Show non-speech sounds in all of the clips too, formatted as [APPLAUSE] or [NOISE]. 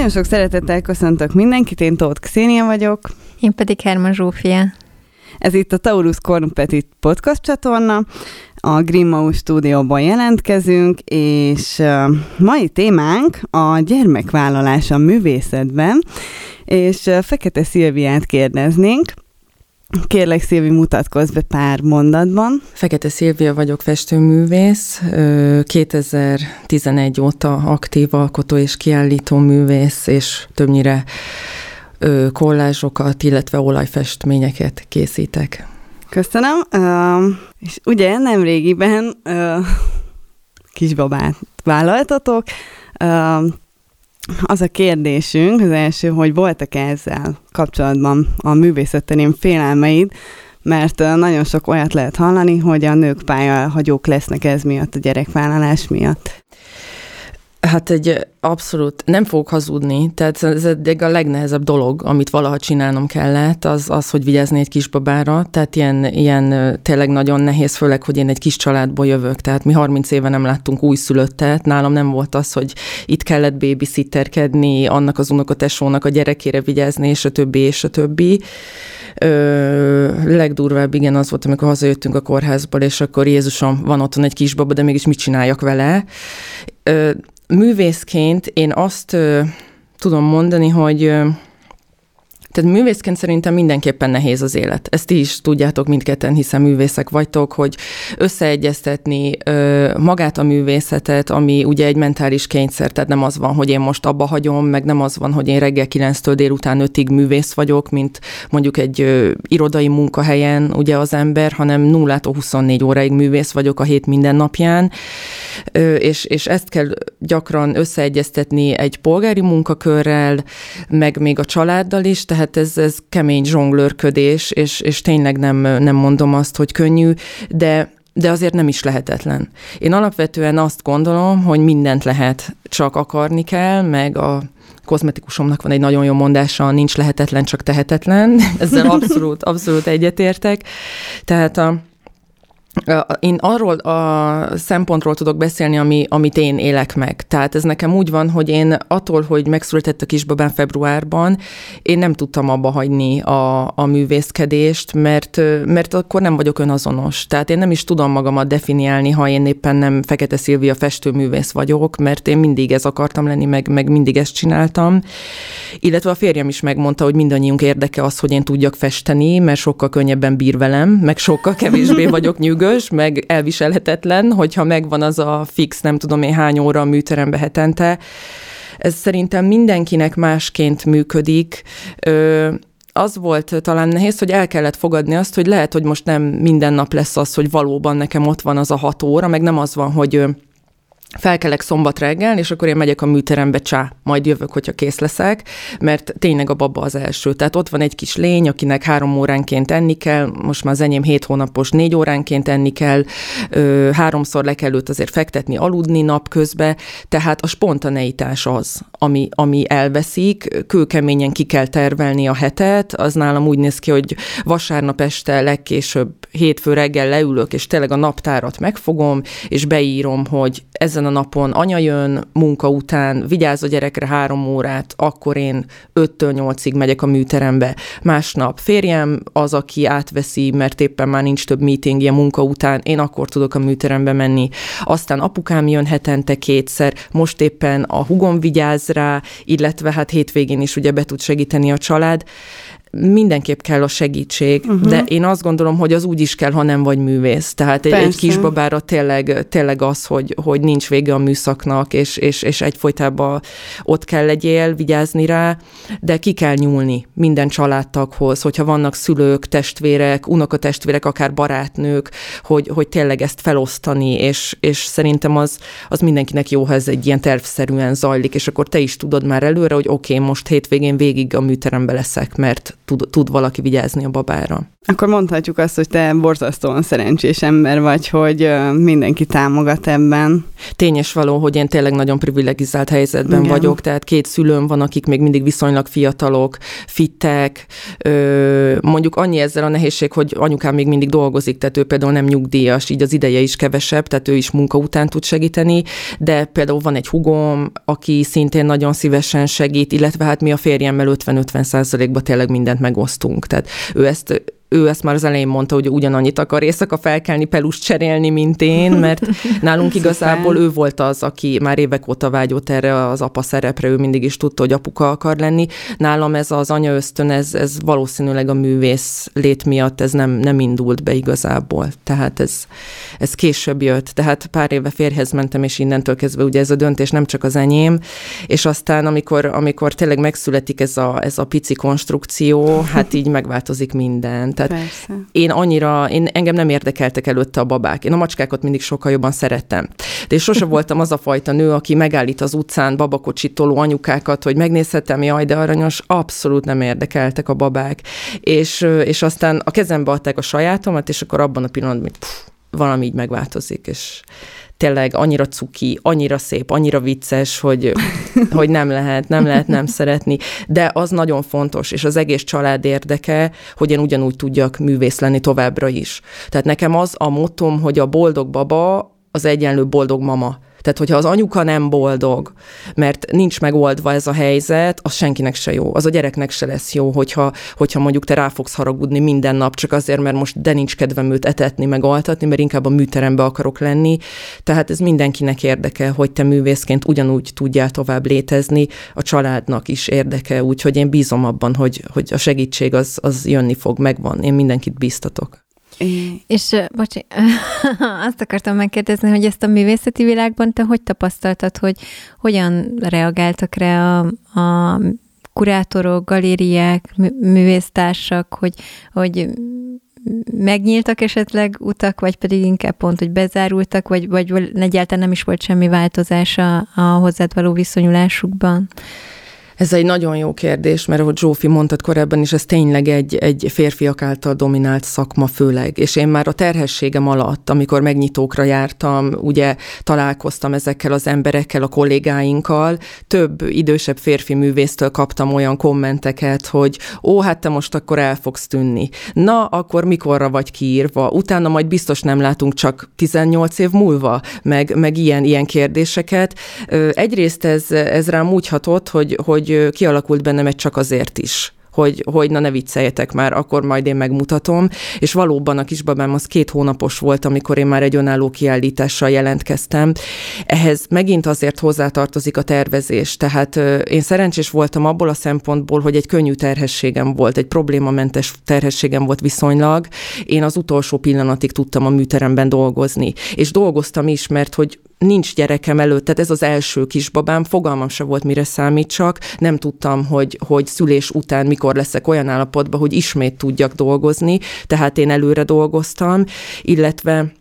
Nagyon sok szeretettel köszöntök mindenkit, én Tóth Xénia vagyok. Én pedig Herman Zsófia. Ez itt a Taurus Cornupetit podcast csatorna. A Grimmau stúdióban jelentkezünk, és mai témánk a gyermekvállalás a művészetben, és Fekete Szilviát kérdeznénk, Kérlek, Szilvi, mutatkozz be pár mondatban. Fekete Szilvia vagyok festőművész, 2011 óta aktív alkotó és kiállító művész, és többnyire kollázsokat, illetve olajfestményeket készítek. Köszönöm. Uh, és ugye nem régiben uh, kisbabát vállaltatok. Uh, az a kérdésünk, az első, hogy voltak -e ezzel kapcsolatban a művészetterén félelmeid, mert nagyon sok olyat lehet hallani, hogy a nők pályahagyók lesznek ez miatt, a gyerekvállalás miatt. Hát egy abszolút, nem fogok hazudni, tehát ez eddig a legnehezebb dolog, amit valaha csinálnom kellett, az, az hogy vigyázni egy kisbabára, tehát ilyen, ilyen tényleg nagyon nehéz, főleg, hogy én egy kis családból jövök, tehát mi 30 éve nem láttunk újszülöttet, nálam nem volt az, hogy itt kellett babysitterkedni, annak az unokatesónak a gyerekére vigyázni, és a többi, és a többi. Ö, legdurvább, igen, az volt, amikor hazajöttünk a kórházból, és akkor Jézusom, van otthon egy kisbaba, de mégis mit csináljak vele? Művészként én azt ö, tudom mondani, hogy ö, tehát művészként szerintem mindenképpen nehéz az élet. Ezt ti is tudjátok mindketten, hiszen művészek vagytok, hogy összeegyeztetni ö, magát a művészetet, ami ugye egy mentális kényszer, tehát nem az van, hogy én most abba hagyom, meg nem az van, hogy én reggel 9-től délután 5-ig művész vagyok, mint mondjuk egy ö, irodai munkahelyen ugye az ember, hanem 0 24 óráig művész vagyok a hét minden napján, ö, és, és ezt kell gyakran összeegyeztetni egy polgári munkakörrel, meg még a családdal is, tehát ez, ez kemény zsonglőrködés, és, és tényleg nem, nem mondom azt, hogy könnyű, de de azért nem is lehetetlen. Én alapvetően azt gondolom, hogy mindent lehet, csak akarni kell, meg a kozmetikusomnak van egy nagyon jó mondása, nincs lehetetlen, csak tehetetlen. Ezzel abszolút, abszolút egyetértek. Tehát a, én arról a szempontról tudok beszélni, ami, amit én élek meg. Tehát ez nekem úgy van, hogy én attól, hogy megszületett a kisbabám februárban, én nem tudtam abba hagyni a, a művészkedést, mert, mert akkor nem vagyok önazonos. Tehát én nem is tudom magamat definiálni, ha én éppen nem Fekete Szilvia festőművész vagyok, mert én mindig ez akartam lenni, meg, meg mindig ezt csináltam. Illetve a férjem is megmondta, hogy mindannyiunk érdeke az, hogy én tudjak festeni, mert sokkal könnyebben bír velem, meg sokkal kevésbé vagyok [LAUGHS] nyűgös nyűgös, meg elviselhetetlen, hogyha megvan az a fix, nem tudom én hány óra a műterembe hetente. Ez szerintem mindenkinek másként működik. Ö, az volt talán nehéz, hogy el kellett fogadni azt, hogy lehet, hogy most nem minden nap lesz az, hogy valóban nekem ott van az a hat óra, meg nem az van, hogy felkelek szombat reggel, és akkor én megyek a műterembe, csá, majd jövök, hogyha kész leszek, mert tényleg a baba az első. Tehát ott van egy kis lény, akinek három óránként enni kell, most már az enyém hét hónapos, négy óránként enni kell, ö, háromszor le kell őt azért fektetni, aludni napközben, tehát a spontaneitás az, ami, ami elveszik, kőkeményen ki kell tervelni a hetet, az nálam úgy néz ki, hogy vasárnap este legkésőbb hétfő reggel leülök, és tényleg a naptárat megfogom, és beírom, hogy ezen a napon anya jön munka után, vigyáz a gyerekre három órát, akkor én 5-től 8-ig megyek a műterembe. Másnap férjem az, aki átveszi, mert éppen már nincs több meetingje munka után, én akkor tudok a műterembe menni. Aztán apukám jön hetente kétszer, most éppen a hugom vigyáz rá, illetve hát hétvégén is ugye be tud segíteni a család mindenképp kell a segítség, uh-huh. de én azt gondolom, hogy az úgy is kell, ha nem vagy művész. Tehát Persze. egy kisbabára tényleg, tényleg az, hogy, hogy nincs vége a műszaknak, és, és, és egyfolytában ott kell legyél, vigyázni rá, de ki kell nyúlni minden családtaghoz, hogyha vannak szülők, testvérek, unokatestvérek, akár barátnők, hogy, hogy tényleg ezt felosztani, és, és szerintem az, az mindenkinek jó, ha ez egy ilyen tervszerűen zajlik, és akkor te is tudod már előre, hogy oké, okay, most hétvégén végig a műterembe leszek, mert tud, tud valaki vigyázni a babára. Akkor mondhatjuk azt, hogy te borzasztóan szerencsés ember vagy, hogy mindenki támogat ebben. Tényes való, hogy én tényleg nagyon privilegizált helyzetben Igen. vagyok, tehát két szülőm van, akik még mindig viszonylag fiatalok, fittek, mondjuk annyi ezzel a nehézség, hogy anyukám még mindig dolgozik, tehát ő például nem nyugdíjas, így az ideje is kevesebb, tehát ő is munka után tud segíteni, de például van egy hugom, aki szintén nagyon szívesen segít, illetve hát mi a férjemmel 50-50 százalékban tényleg mindent megosztunk. Tehát ő ezt ő ezt már az elején mondta, hogy ugyanannyit akar éjszaka felkelni, pelust cserélni, mint én, mert [LAUGHS] nálunk igazából ő volt az, aki már évek óta vágyott erre az apa szerepre, ő mindig is tudta, hogy apuka akar lenni. Nálam ez az anya ösztön, ez, ez valószínűleg a művész lét miatt ez nem, nem indult be igazából. Tehát ez, ez később jött. Tehát pár éve férhez mentem, és innentől kezdve ugye ez a döntés nem csak az enyém, és aztán amikor, amikor tényleg megszületik ez a, ez a pici konstrukció, hát így megváltozik minden tehát Persze. én annyira, én, engem nem érdekeltek előtte a babák. Én a macskákat mindig sokkal jobban szerettem. De én sose [LAUGHS] voltam az a fajta nő, aki megállít az utcán babakocsit toló anyukákat, hogy megnézhetem, jaj, de aranyos, abszolút nem érdekeltek a babák. És, és aztán a kezembe adták a sajátomat, és akkor abban a pillanatban pff, valami így megváltozik, és tényleg annyira cuki, annyira szép, annyira vicces, hogy, [LAUGHS] hogy nem lehet, nem lehet nem szeretni, de az nagyon fontos, és az egész család érdeke, hogy én ugyanúgy tudjak művész lenni továbbra is. Tehát nekem az a motom, hogy a boldog baba az egyenlő boldog mama. Tehát, hogyha az anyuka nem boldog, mert nincs megoldva ez a helyzet, az senkinek se jó. Az a gyereknek se lesz jó, hogyha, hogyha mondjuk te rá fogsz haragudni minden nap, csak azért, mert most de nincs kedvem őt etetni, meg altatni, mert inkább a műterembe akarok lenni. Tehát ez mindenkinek érdeke, hogy te művészként ugyanúgy tudjál tovább létezni, a családnak is érdeke, úgyhogy én bízom abban, hogy, hogy a segítség az, az jönni fog, megvan. Én mindenkit bíztatok. És, bocsi, [LAUGHS] azt akartam megkérdezni, hogy ezt a művészeti világban te hogy tapasztaltad, hogy hogyan reagáltak rá a, a kurátorok, galériák, művésztársak, hogy, hogy megnyíltak esetleg utak, vagy pedig inkább pont, hogy bezárultak, vagy, vagy egyáltalán nem is volt semmi változás a, a hozzád való viszonyulásukban? Ez egy nagyon jó kérdés, mert ahogy Zsófi mondtad korábban is, ez tényleg egy, egy férfiak által dominált szakma főleg. És én már a terhességem alatt, amikor megnyitókra jártam, ugye találkoztam ezekkel az emberekkel, a kollégáinkkal, több idősebb férfi művésztől kaptam olyan kommenteket, hogy ó, hát te most akkor el fogsz tűnni. Na, akkor mikorra vagy kiírva? Utána majd biztos nem látunk csak 18 év múlva, meg, meg ilyen, ilyen kérdéseket. Egyrészt ez, ez rám úgy hatott, hogy, hogy kialakult bennem egy csak azért is hogy, hogy na ne vicceljetek már, akkor majd én megmutatom. És valóban a kisbabám az két hónapos volt, amikor én már egy önálló kiállítással jelentkeztem. Ehhez megint azért hozzátartozik a tervezés. Tehát én szerencsés voltam abból a szempontból, hogy egy könnyű terhességem volt, egy problémamentes terhességem volt viszonylag. Én az utolsó pillanatig tudtam a műteremben dolgozni. És dolgoztam is, mert hogy nincs gyerekem előtt, tehát ez az első kisbabám, fogalmam se volt, mire számítsak, nem tudtam, hogy, hogy szülés után mikor leszek olyan állapotban, hogy ismét tudjak dolgozni, tehát én előre dolgoztam, illetve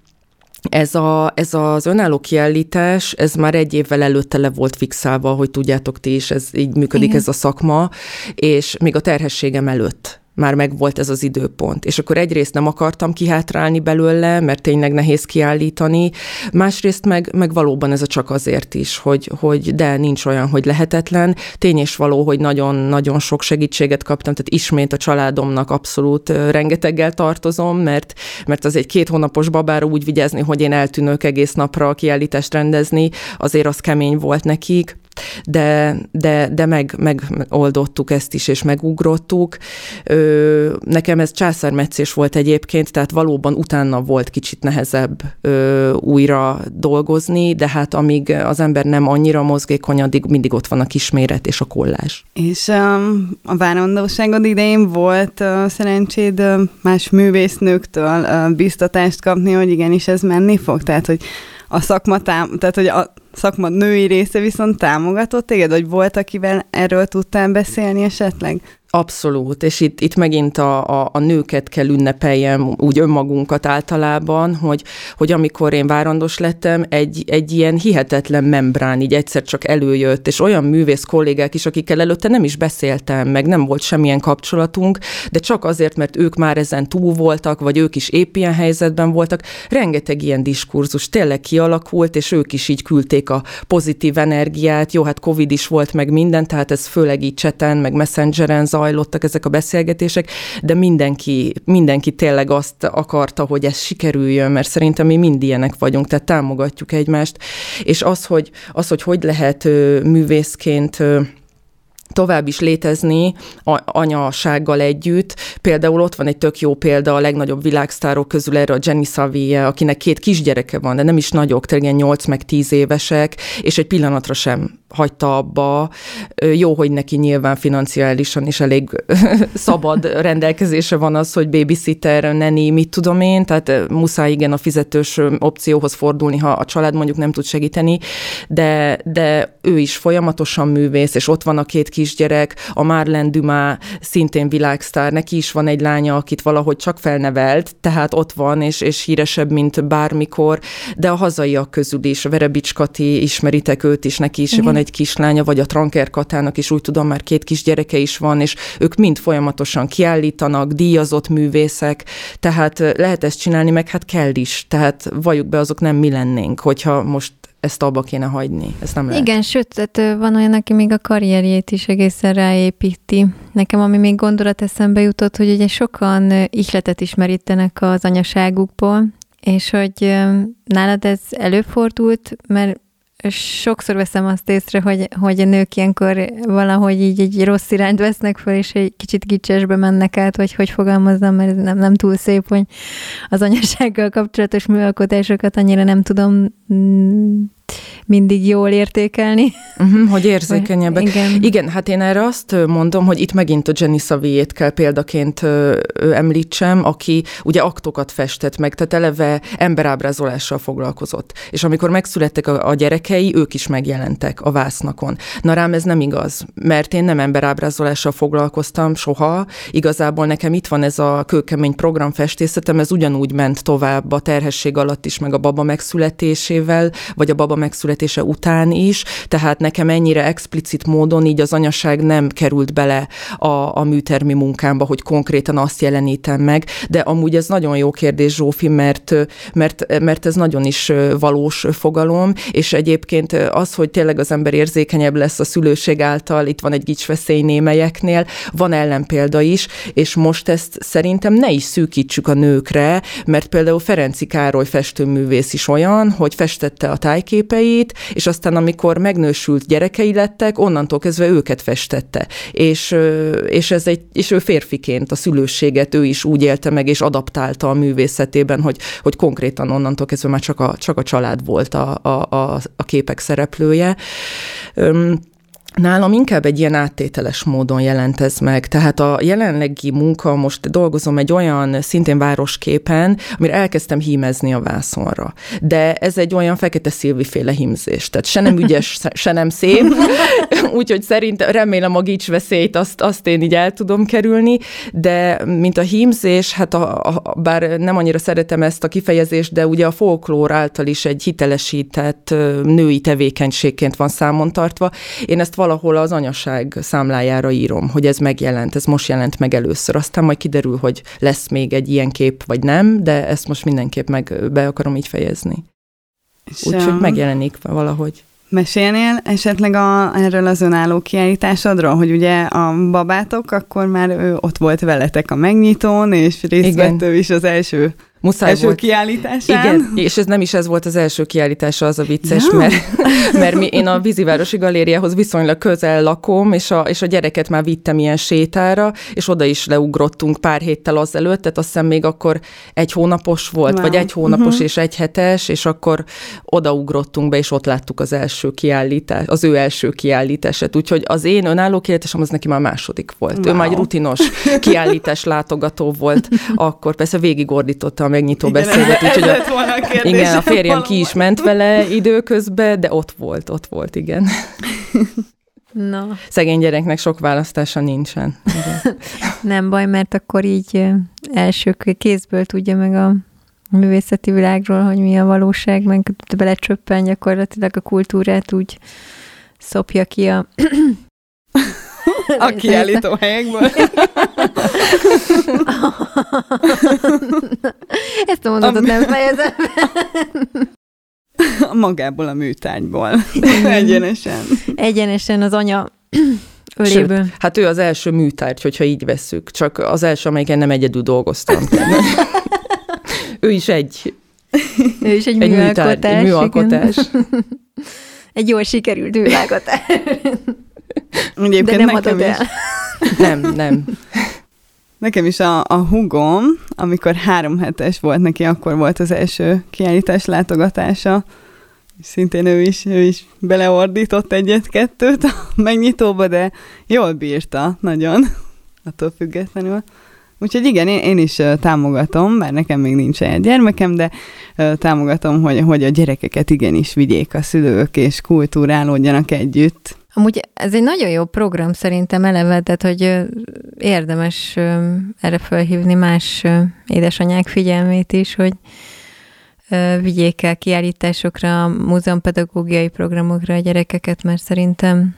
ez, a, ez az önálló kiállítás, ez már egy évvel előtte le volt fixálva, hogy tudjátok ti is, ez így működik Igen. ez a szakma, és még a terhességem előtt már megvolt ez az időpont. És akkor egyrészt nem akartam kihátrálni belőle, mert tényleg nehéz kiállítani, másrészt meg, meg valóban ez a csak azért is, hogy, hogy de nincs olyan, hogy lehetetlen. Tény és való, hogy nagyon-nagyon sok segítséget kaptam, tehát ismét a családomnak abszolút rengeteggel tartozom, mert, mert az egy két hónapos babára úgy vigyázni, hogy én eltűnök egész napra a kiállítást rendezni, azért az kemény volt nekik de, de, de meg, megoldottuk ezt is, és megugrottuk. Ö, nekem ez császármetszés volt egyébként, tehát valóban utána volt kicsit nehezebb ö, újra dolgozni, de hát amíg az ember nem annyira mozgékony, addig mindig ott van a kisméret és a kollás. És um, a várandóságod idején volt uh, szerencséd uh, más művésznőktől uh, biztatást kapni, hogy igenis ez menni fog? Tehát, hogy a szakma, tám- tehát hogy a szakma női része viszont támogatott téged, vagy volt, akivel erről tudtál beszélni esetleg? Abszolút, és itt, itt megint a, a, a nőket kell ünnepeljem, úgy önmagunkat általában, hogy, hogy amikor én várandos lettem, egy, egy ilyen hihetetlen membrán így egyszer csak előjött, és olyan művész kollégák is, akikkel előtte nem is beszéltem, meg nem volt semmilyen kapcsolatunk, de csak azért, mert ők már ezen túl voltak, vagy ők is épp ilyen helyzetben voltak, rengeteg ilyen diskurzus tényleg kialakult, és ők is így küldték a pozitív energiát, jó, hát Covid is volt meg minden, tehát ez főleg így cseten, meg messengeren zajlottak ezek a beszélgetések, de mindenki, mindenki tényleg azt akarta, hogy ez sikerüljön, mert szerintem mi mind ilyenek vagyunk, tehát támogatjuk egymást, és az, hogy az, hogy, hogy lehet művészként tovább is létezni a, anyasággal együtt. Például ott van egy tök jó példa a legnagyobb világsztárok közül erre a Jenny Savie, akinek két kisgyereke van, de nem is nagyok, tényleg 8 meg 10 évesek, és egy pillanatra sem hagyta abba. Jó, hogy neki nyilván financiálisan is elég [LAUGHS] szabad rendelkezése van az, hogy babysitter, neni, mit tudom én, tehát muszáj igen a fizetős opcióhoz fordulni, ha a család mondjuk nem tud segíteni, de, de ő is folyamatosan művész, és ott van a két kisgyerek, a Marlene Dumas szintén világsztár, neki is van egy lánya, akit valahogy csak felnevelt, tehát ott van, és, és híresebb, mint bármikor, de a hazaiak közül is, Verebics Kati, ismeritek őt is, neki is Igen. van egy kislánya, vagy a Tranker Katának is úgy tudom, már két kisgyereke is van, és ők mind folyamatosan kiállítanak, díjazott művészek, tehát lehet ezt csinálni, meg hát kell is, tehát valljuk be, azok nem mi lennénk, hogyha most ezt abba kéne hagyni. Ezt nem lehet. Igen, sőt, tehát van olyan, aki még a karrierjét is egészen ráépíti. Nekem ami még gondolat eszembe jutott, hogy ugye sokan ihletet ismerítenek az anyaságukból, és hogy nálad ez előfordult, mert sokszor veszem azt észre, hogy, hogy a nők ilyenkor valahogy így egy rossz irányt vesznek fel, és egy kicsit gicsesbe mennek át, hogy hogy fogalmazzam, mert ez nem, nem túl szép, hogy az anyasággal kapcsolatos műalkotásokat annyira nem tudom mm, mindig jól értékelni. Uh-huh, hogy érzékenyebbek. Igen. Igen, hát én erre azt mondom, hogy itt megint a Jenny Saviét kell példaként említsem, aki ugye aktokat festett meg, tehát eleve emberábrázolással foglalkozott. És amikor megszülettek a, a gyerekei, ők is megjelentek a vásznakon. Na rám ez nem igaz, mert én nem emberábrázolással foglalkoztam soha. Igazából nekem itt van ez a kőkemény programfestészetem, ez ugyanúgy ment tovább a terhesség alatt is, meg a baba megszületésével, vagy a baba megszületése után is, tehát nekem ennyire explicit módon így az anyaság nem került bele a, a műtermi munkámba, hogy konkrétan azt jelenítem meg, de amúgy ez nagyon jó kérdés, Zsófi, mert, mert, mert ez nagyon is valós fogalom, és egyébként az, hogy tényleg az ember érzékenyebb lesz a szülőség által, itt van egy gicsveszély némelyeknél, van ellenpélda is, és most ezt szerintem ne is szűkítsük a nőkre, mert például Ferenci Károly festőművész is olyan, hogy festette a tájkép képeit, és aztán amikor megnősült gyerekei lettek, onnantól kezdve őket festette. És, és, ez egy, és ő férfiként a szülőséget ő is úgy élte meg, és adaptálta a művészetében, hogy, hogy konkrétan onnantól kezdve már csak a, csak a család volt a, a, a, a képek szereplője. Nálam inkább egy ilyen áttételes módon jelent ez meg. Tehát a jelenlegi munka, most dolgozom egy olyan szintén városképen, amire elkezdtem hímezni a vászonra. De ez egy olyan fekete szilvi féle hímzés. Tehát se nem ügyes, [LAUGHS] se nem szép. [LAUGHS] Úgyhogy szerintem remélem a gics veszélyt azt, azt én így el tudom kerülni, de mint a hímzés, hát a, a, bár nem annyira szeretem ezt a kifejezést, de ugye a folklór által is egy hitelesített női tevékenységként van számon tartva. Én ezt valahol az anyaság számlájára írom, hogy ez megjelent, ez most jelent meg először. Aztán majd kiderül, hogy lesz még egy ilyen kép, vagy nem, de ezt most mindenképp meg be akarom így fejezni. Úgyhogy megjelenik valahogy. Mesélnél esetleg a, erről az önálló kiállításodról, hogy ugye a babátok, akkor már ő ott volt veletek a megnyitón, és részt vett ő is az első Muszáj első volt. kiállításán? Igen, és ez nem is ez volt az első kiállítása, az a vicces, ja. mert, mert mi, én a Vízivárosi Galériához viszonylag közel lakom, és a, és a gyereket már vittem ilyen sétára, és oda is leugrottunk pár héttel azelőtt, tehát azt hiszem még akkor egy hónapos volt, wow. vagy egy hónapos uh-huh. és egy hetes, és akkor odaugrottunk be, és ott láttuk az első kiállítás, az ő első kiállítását. Úgyhogy az én önálló kiállításom az neki már második volt. Wow. Ő már egy rutinos kiállítás látogató volt, [LAUGHS] akkor persze végigordította megnyitó igen, beszédet. [LAUGHS] Úgyhogy a, a kérdés, igen, a férjem ki is ment vele időközben, de ott volt, ott volt, igen. [LAUGHS] Na. Szegény gyereknek sok választása nincsen. [LAUGHS] Nem baj, mert akkor így első kézből tudja meg a művészeti világról, hogy mi a valóság, meg belecsöppen gyakorlatilag a kultúrát úgy szopja ki a... a kiállító helyekből. [LAUGHS] Ezt a mondatot nem fejezem. [LAUGHS] Magából a műtárgyból. Egyenesen. Egyenesen az anya öléből. Sőt, hát ő az első műtárgy, hogyha így vesszük. Csak az első, amelyiken nem egyedül dolgoztam. [LAUGHS] ő is egy ő is egy, egy műalkotás. Műtárgy, egy műalkotás. egy jól sikerült műalkotás. De nem adod el. Nem, nem. Nekem is a, a hugom, amikor három hetes volt neki, akkor volt az első kiállítás látogatása. Szintén ő is, ő is beleordított egyet-kettőt a megnyitóba, de jól bírta, nagyon, attól függetlenül. Úgyhogy igen, én, én is támogatom, mert nekem még nincs egy gyermekem, de támogatom, hogy, hogy a gyerekeket igenis vigyék a szülők, és kultúrálódjanak együtt. Amúgy ez egy nagyon jó program szerintem eleve, tehát hogy érdemes erre felhívni más édesanyák figyelmét is, hogy vigyék el kiállításokra, múzeumpedagógiai programokra a gyerekeket, mert szerintem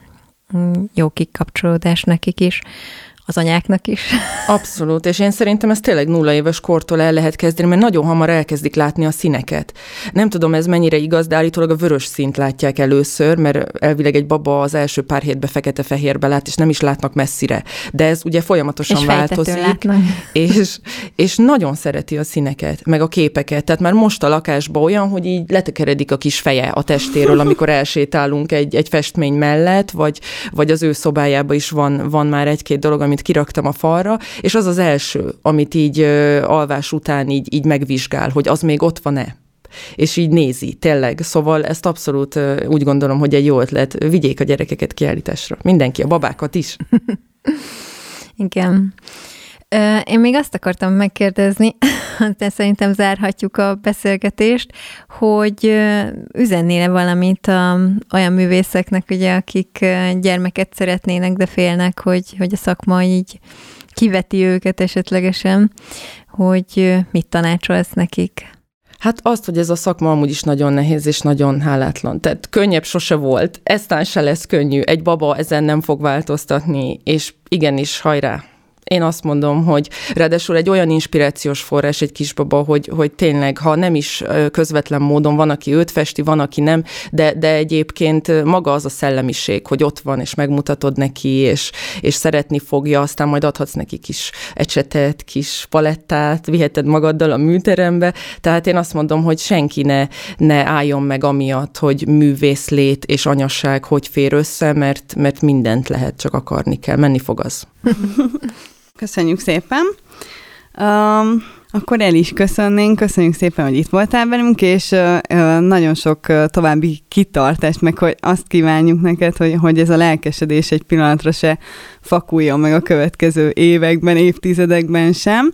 mm, jó kikapcsolódás nekik is az anyáknak is. [LAUGHS] Abszolút, és én szerintem ez tényleg nulla éves kortól el lehet kezdeni, mert nagyon hamar elkezdik látni a színeket. Nem tudom, ez mennyire igaz, de állítólag a vörös színt látják először, mert elvileg egy baba az első pár hétben fekete-fehérbe lát, és nem is látnak messzire. De ez ugye folyamatosan és változik. [LAUGHS] És, és nagyon szereti a színeket, meg a képeket. Tehát már most a lakásban olyan, hogy így letekeredik a kis feje a testéről, [LAUGHS] amikor elsétálunk egy, egy festmény mellett, vagy, vagy az ő szobájában is van, van már egy-két dolog, amit kiraktam a falra, és az az első, amit így alvás után így, így megvizsgál, hogy az még ott van-e és így nézi, tényleg. Szóval ezt abszolút úgy gondolom, hogy egy jó ötlet. Vigyék a gyerekeket kiállításra. Mindenki, a babákat is. [LAUGHS] Igen. Én még azt akartam megkérdezni, [LAUGHS] de szerintem zárhatjuk a beszélgetést, hogy üzennél valamit a, olyan művészeknek, ugye, akik gyermeket szeretnének, de félnek, hogy, hogy a szakma így kiveti őket esetlegesen, hogy mit tanácsolsz nekik? Hát azt, hogy ez a szakma amúgy is nagyon nehéz és nagyon hálátlan. Tehát könnyebb sose volt, eztán se lesz könnyű, egy baba ezen nem fog változtatni, és igenis, hajrá, én azt mondom, hogy ráadásul egy olyan inspirációs forrás egy kisbaba, hogy, hogy tényleg, ha nem is közvetlen módon van, aki őt festi, van, aki nem, de, de egyébként maga az a szellemiség, hogy ott van, és megmutatod neki, és, és szeretni fogja, aztán majd adhatsz neki kis ecsetet, kis palettát, viheted magaddal a műterembe. Tehát én azt mondom, hogy senki ne, ne álljon meg amiatt, hogy művészlét és anyasság hogy fér össze, mert, mert mindent lehet, csak akarni kell. Menni fog az. [LAUGHS] Köszönjük szépen. Um, akkor el is köszönnénk, köszönjük szépen, hogy itt voltál velünk, és uh, nagyon sok uh, további kitartást, meg hogy azt kívánjuk neked, hogy, hogy ez a lelkesedés egy pillanatra se fakuljon meg a következő években, évtizedekben sem.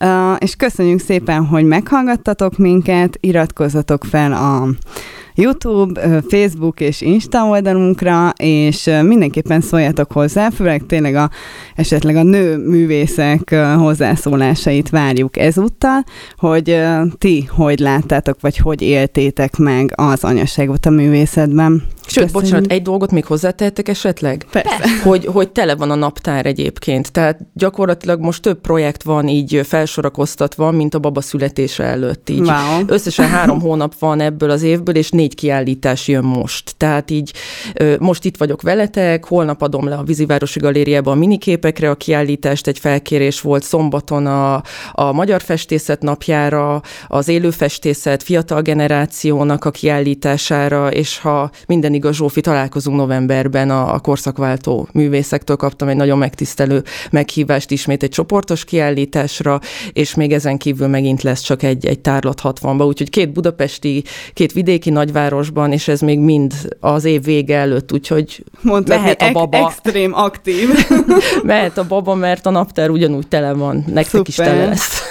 Uh, és köszönjük szépen, hogy meghallgattatok minket, iratkozzatok fel a YouTube, Facebook és Insta oldalunkra, és mindenképpen szóljatok hozzá, főleg tényleg a, esetleg a nő művészek hozzászólásait várjuk ezúttal, hogy ti hogy láttátok, vagy hogy éltétek meg az anyaságot a művészetben. Sőt, Köszönjük. bocsánat, egy dolgot még hozzátehetek esetleg? Persze. Hogy, hogy tele van a naptár egyébként. Tehát gyakorlatilag most több projekt van így felsorakoztatva, mint a baba születése előtt. Így wow. Összesen három hónap van ebből az évből, és négy kiállítás jön most. Tehát így most itt vagyok veletek, holnap adom le a Vízivárosi Galériába a miniképekre a kiállítást, egy felkérés volt szombaton a, a Magyar Festészet napjára, az élő festészet fiatal generációnak a kiállítására, és ha minden igaz, Zsófi, találkozunk novemberben a, a korszakváltó művészektől, kaptam egy nagyon megtisztelő meghívást ismét egy csoportos kiállításra, és még ezen kívül megint lesz csak egy, egy tárlat 60-ba, úgyhogy két budapesti, két vidéki nagyvárosban, és ez még mind az év vége előtt, úgyhogy Mondtad, mehet a baba. Ek- extrém aktív. [LAUGHS] mehet a baba, mert a naptár ugyanúgy tele van, nektek Szuper. is tele lesz.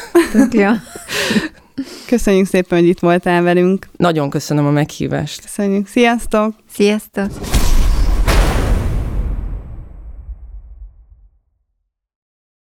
ja. [LAUGHS] Köszönjük szépen, hogy itt voltál velünk. Nagyon köszönöm a meghívást. Köszönjük. Sziasztok! Sziasztok!